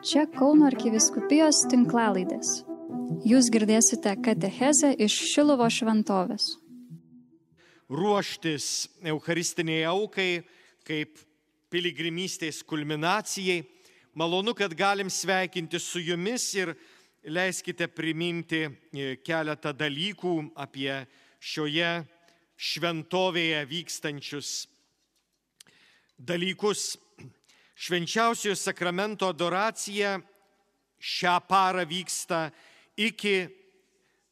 Čia Kauno arkiviskupijos tinklalaidės. Jūs girdėsite katechezę iš Šilovo šventovės. Ruoštis Eucharistiniai aukai kaip piligrimystės kulminacijai. Malonu, kad galim sveikinti su jumis ir leiskite priminti e, keletą dalykų apie šioje šventovėje vykstančius dalykus. Švenčiausiojo sakramento adoracija šią parą vyksta iki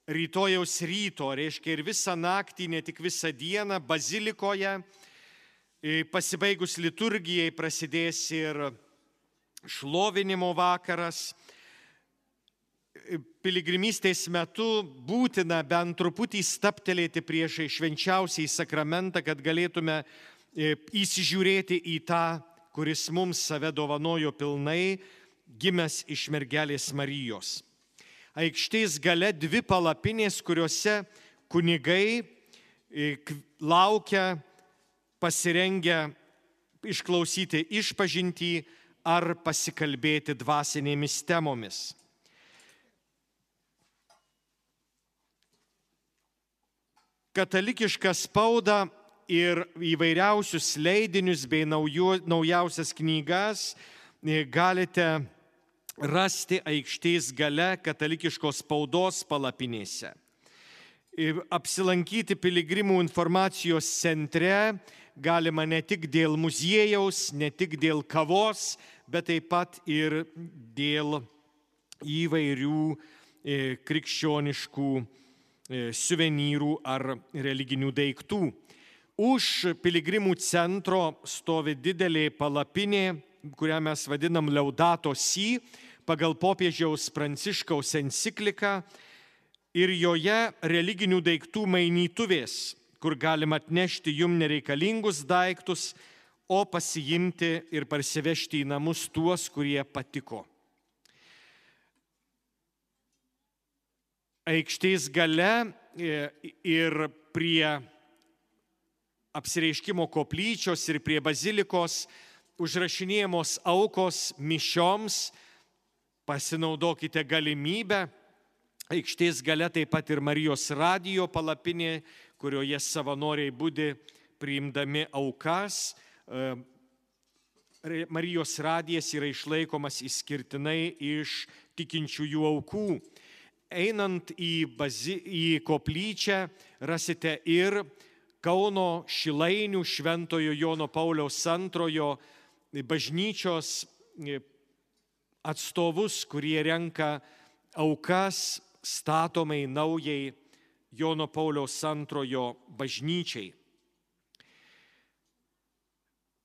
rytojaus ryto, reiškia ir visą naktį, ne tik visą dieną, bazilikoje. E, pasibaigus liturgijai prasidės ir šlovinimo vakaras. E, piligrimystės metu būtina bent truputį staptelėti priešai švenčiausiai sakramentą, kad galėtume e, įsižiūrėti į tą kuris mums save dovanojo pilnai, gimęs iš mergelės Marijos. Aikštės gale dvi palapinės, kuriuose kunigai e, laukia pasirengę išklausyti išpažinti ar pasikalbėti dvasinėmis temomis. Katalikiška spauda ir įvairiausius leidinius bei nauju, naujausias knygas e, galite rasti aikštės gale katalikiškos spaudos palapinėse. E, apsilankyti piligrimų informacijos centre galima ne tik dėl muziejaus, ne tik dėl kavos, bet taip pat ir dėl įvairių e, krikščioniškų suvenyrų ar religinių daiktų. Už piligrimų centro stovi didelė palapinė, kurią mes vadinam Laudato Si, pagal popiežiaus Pranciškaus encikliką ir joje religinių daiktų mainytuvės, kur galima atnešti jum nereikalingus daiktus, o pasiimti ir parsivežti į namus tuos, kurie patiko. Aikštės gale e, ir prie apsireiškimo koplyčios ir prie bazilikos užrašinėjamos aukos mišioms, pasinaudokite galimybę. Aikštės gale taip pat ir Marijos radijo palapinė, kurioje savanoriai būdi priimdami aukas. E, Marijos radijas yra išlaikomas išskirtinai iš tikinčiųjų aukų. Einant į, bazi, į koplyčią rasite ir Kauno Šilainių Šventojo Jono Pauliaus antrojo bažnyčios e, atstovus, kurie renka aukas statomai naujai Jono Pauliaus antrojo bažnyčiai.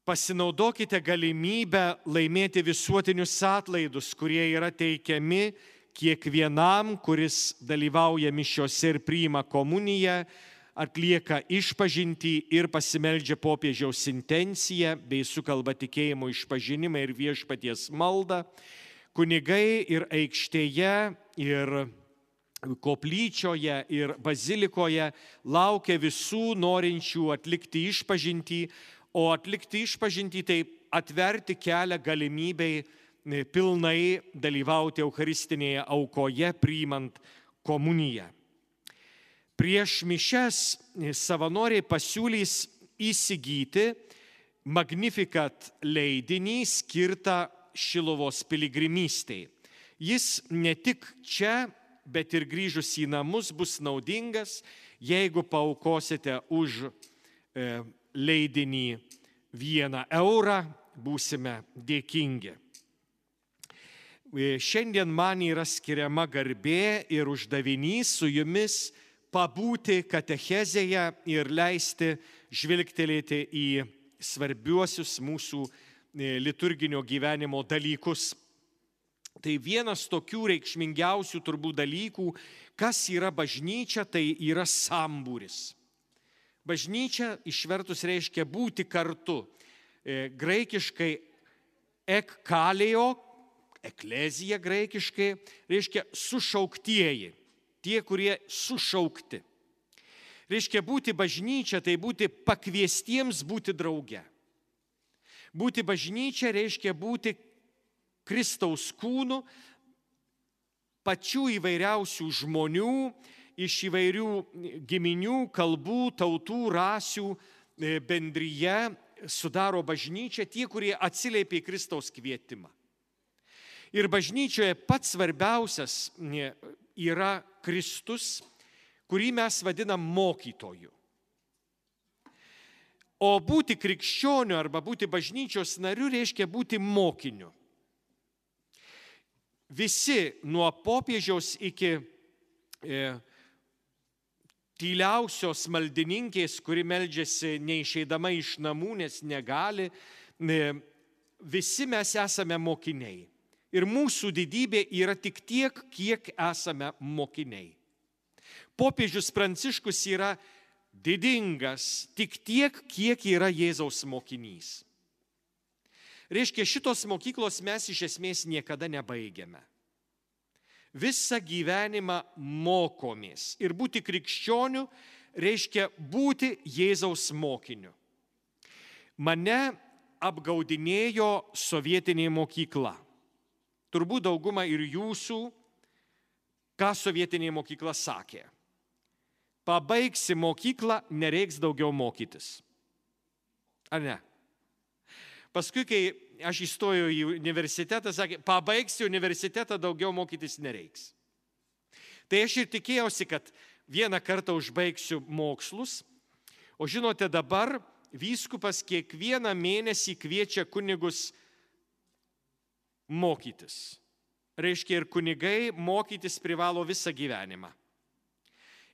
Pasinaudokite galimybę laimėti visuotinius atlaidus, kurie yra teikiami kiekvienam, kuris dalyvauja mišiose ir priima komuniją atlieka išpažinti ir pasimeldžia popiežiaus intenciją bei sukalba tikėjimo išpažinimą ir viešpaties maldą. Kunigai ir aikštėje, ir koplyčioje, ir bazilikoje laukia visų norinčių atlikti išpažinti, o atlikti išpažinti tai atverti kelią galimybei e, pilnai dalyvauti Eucharistinėje aukoje, priimant komuniją. Prieš mišes savanoriai pasiūlys įsigyti Magnificat leidinį skirtą Šilovos piligrimystėj. Jis ne tik čia, bet ir grįžus į namus bus naudingas, jeigu paukosite už e, leidinį vieną eurą, būsime dėkingi. E, šiandien man yra skiriama garbė ir uždavinys su jumis pabūti katechezėje ir leisti žvilgtelėti į svarbiuosius mūsų e, liturginio gyvenimo dalykus. Tai vienas tokių reikšmingiausių turbūt dalykų, kas yra bažnyčia, tai yra sambūris. Bažnyčia išvertus reiškia būti kartu. E, graikiškai ekkalėjo, eklezija graikiškai reiškia sušauktieji tie, kurie sušaukti. Reiškia būti bažnyčia, tai būti pakviestiems būti drauge. Būti bažnyčia reiškia būti Kristaus kūnu, pačių įvairiausių žmonių, iš įvairių giminių, kalbų, tautų, rasių e, bendryje sudaro bažnyčią tie, kurie atsiliepia į Kristaus kvietimą. Ir bažnyčioje pats svarbiausias e, yra Kristus, kurį mes vadinam mokytoju. O būti krikščioniu arba būti bažnyčios nariu reiškia būti mokiniu. Visi nuo popiežiaus iki e, tyliausios maldininkės, kuri meldžiasi neišeidama iš namų, nes negali, e, visi mes esame mokiniai. Ir mūsų didybė yra tik tiek, kiek esame mokiniai. Popiežius Pranciškus yra didingas tik tiek, kiek yra Jėzaus mokinys. Reiškia, šitos mokyklos mes iš esmės niekada nebaigiame. Visą gyvenimą mokomės. Ir būti krikščioniu reiškia būti Jėzaus mokiniu. Mane apgaudinėjo sovietinė mokykla. Turbūt dauguma ir jūsų, ką sovietinė mokykla sakė. Pabaigsi mokyklą, nereiks daugiau mokytis. Ar ne? Paskui, kai aš įstojau į universitetą, sakė, pabaigsi universitetą, daugiau mokytis nereiks. Tai aš ir tikėjausi, kad vieną kartą užbaigsiu mokslus, o žinote, dabar vyskupas kiekvieną mėnesį kviečia kunigus mokytis. Reiškia, ir kunigai mokytis privalo visą gyvenimą.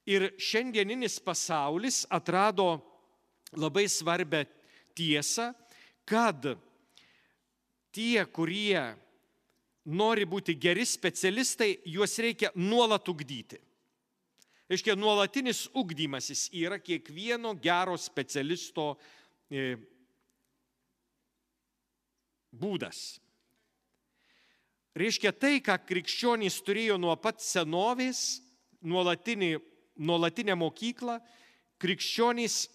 Ir šiandieninis pasaulis atrado labai svarbę tiesą, kad tie, kurie nori būti geri specialistai, juos reikia nuolat ugdyti. Reiškia, nuolatinis ugdymasis yra kiekvieno gero specialisto e, būdas. Reiškia tai, ką krikščionys turėjo nuo pat senovės, nuolatinį, nuolatinę mokyklą, krikščionys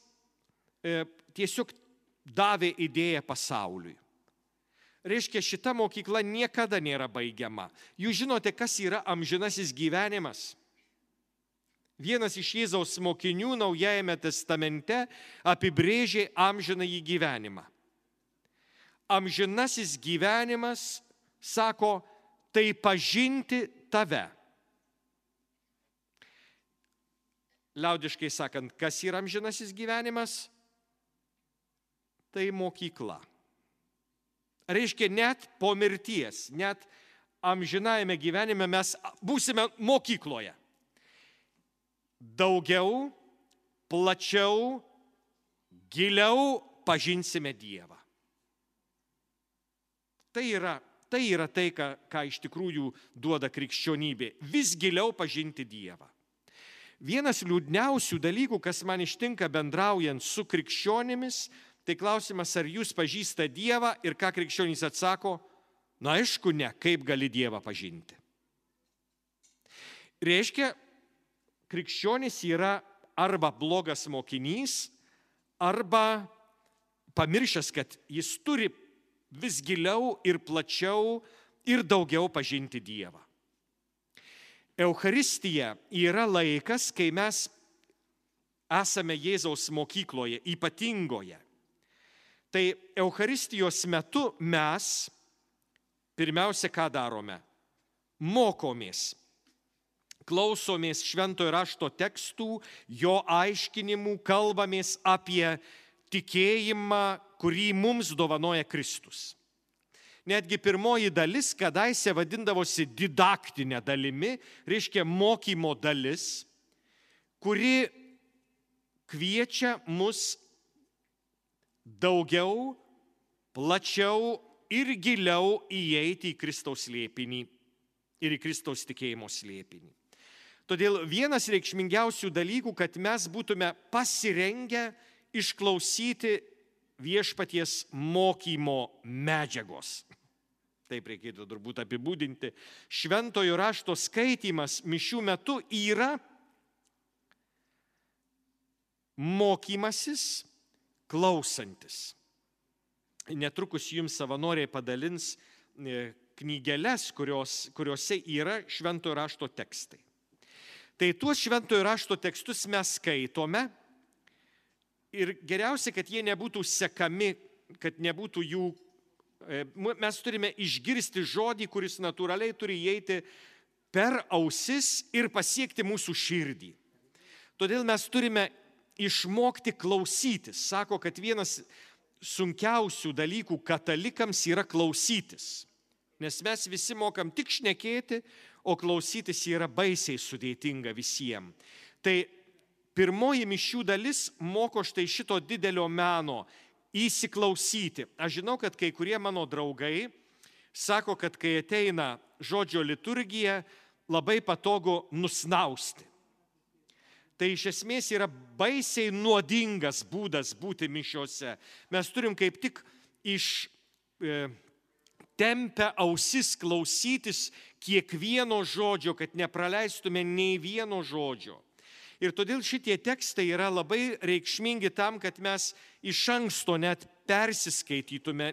e, tiesiog davė idėją pasauliui. Reiškia, šita mokykla niekada nėra baigiama. Jūs žinote, kas yra amžinasis gyvenimas. Vienas iš Jėzaus mokinių Naujajame testamente apibrėžė amžinąjį gyvenimą. Amžinasis gyvenimas, sako, tai pažinti tave. Liaudiškai sakant, kas yra amžinasis gyvenimas? Tai mokykla. Reiškia, net po mirties, net amžinajame gyvenime mes būsime mokykloje. Daugiau, plačiau, giliau pažinsime Dievą. Tai yra Tai yra tai, ką, ką iš tikrųjų duoda krikščionybė - vis giliau pažinti Dievą. Vienas liūdniausių dalykų, kas man ištinka bendraujant su krikščionimis, tai klausimas, ar jūs pažįsta Dievą ir ką krikščionys atsako, na aišku, ne, kaip gali Dievą pažinti. Reiškia, krikščionis yra arba blogas mokinys, arba pamiršęs, kad jis turi vis giliau ir plačiau ir daugiau pažinti Dievą. Euharistija yra laikas, kai mes esame Jėzaus mokykloje, ypatingoje. Tai Euharistijos metu mes pirmiausia, ką darome? Mokomės. Klausomės šventojo rašto tekstų, jo aiškinimų, kalbamės apie tikėjimą, kurį mums dovanoja Kristus. Netgi pirmoji dalis kadaise vadindavosi didaktinė dalimi, reiškia mokymo dalis, kuri kviečia mus daugiau, plačiau ir giliau įeiti į Kristaus slėpinį ir į Kristaus tikėjimo slėpinį. Todėl vienas reikšmingiausių dalykų, kad mes būtume pasirengę išklausyti viešpaties mokymo medžiagos. Taip reikėtų turbūt apibūdinti. Šventojo rašto skaitimas mišių metu yra mokymasis klausantis. Netrukus jums savanoriai padalins, e, knygeles, kurios, kuriuose yra šventojo rašto tekstai. Tai tuos šventojo rašto tekstus mes skaitome ir geriausia, kad jie nebūtų sekami, kad nebūtų jų, e, mes turime išgirsti žodį, kuris natūraliai turi įeiti per ausis ir pasiekti mūsų širdį. Todėl mes turime išmokti klausytis. Sako, kad vienas sunkiausių dalykų katalikams yra klausytis. Nes mes visi mokam tik šnekėti, o klausytis yra baisiai sudėtinga visiems. Tai pirmoji mišių dalis moko štai šito didelio meno įsiklausyti. Aš žinau, kad kai kurie mano draugai sako, kad kai ateina žodžio liturgija, labai patogu nusnausti. Tai iš esmės yra baisiai nuodingas būdas būti mišiuose. Mes turim kaip tik iš e, tempę ausis klausytis kiekvieno žodžio, kad nepraleistume nei vieno žodžio. Ir todėl šitie tekstai yra labai reikšmingi tam, kad mes iš anksto net persiskaitytume,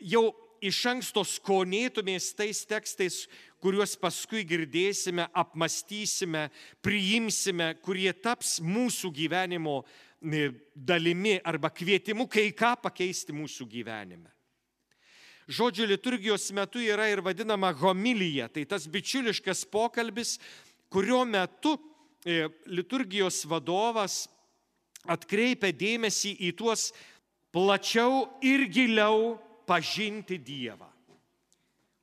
jau iš anksto skonėtumės tais tekstais, kuriuos paskui girdėsime, apmastysime, priimsime, kurie taps mūsų gyvenimo e, dalimi arba kvietimu kai ką pakeisti mūsų gyvenime. Žodžio liturgijos metu yra ir vadinama homilyje, tai tas bičiuliškas pokalbis, kurio metu liturgijos vadovas atkreipia dėmesį į tuos plačiau ir giliau pažinti Dievą.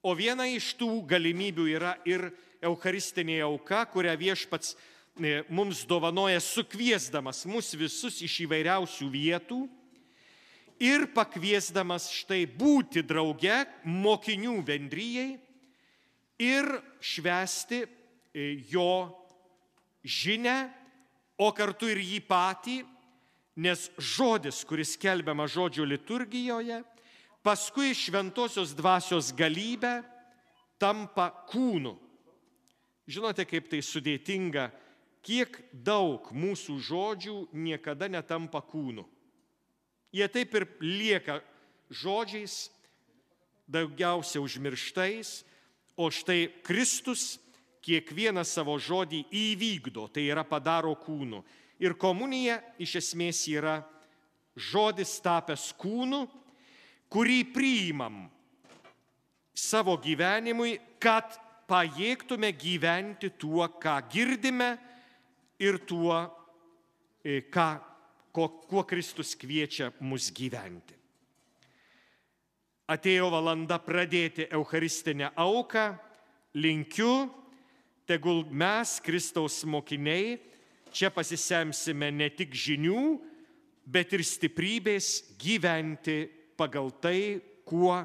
O viena iš tų galimybių yra ir Eucharistinė auka, kurią viešpats e, mums dovanoja sukviesdamas mus visus iš įvairiausių vietų ir pakviesdamas štai būti drauge mokinių bendryjei ir švesti e, jo žinę, o kartu ir jį patį, nes žodis, kuris kelbiama žodžio liturgijoje, paskui šventosios dvasios galybė tampa kūnu. Žinote, kaip tai sudėtinga, kiek daug mūsų žodžių niekada netampa kūnu. Jie taip ir lieka žodžiais, daugiausia užmirštais, o štai Kristus kiekvieną savo žodį įvykdo, tai yra padaro kūnu. Ir komunija iš esmės yra žodis tapęs kūnu, kurį priimam savo gyvenimui, kad pajėgtume gyventi tuo, ką girdime ir tuo, e, ką, ko, kuo Kristus kviečia mus gyventi. Atėjo valanda pradėti Eucharistinę auką, linkiu, tegul mes, Kristaus mokiniai, čia pasisemsime ne tik žinių, bet ir stiprybės gyventi pagal tai, kuo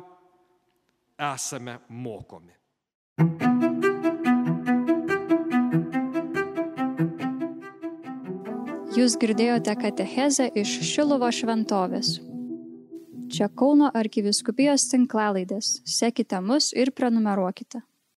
esame mokomi. Jūs girdėjote katechezę iš Šilovo šventovės. Čia Kauno arkiviskupijos tinklalaidės. Sekite mus ir prenumeruokite.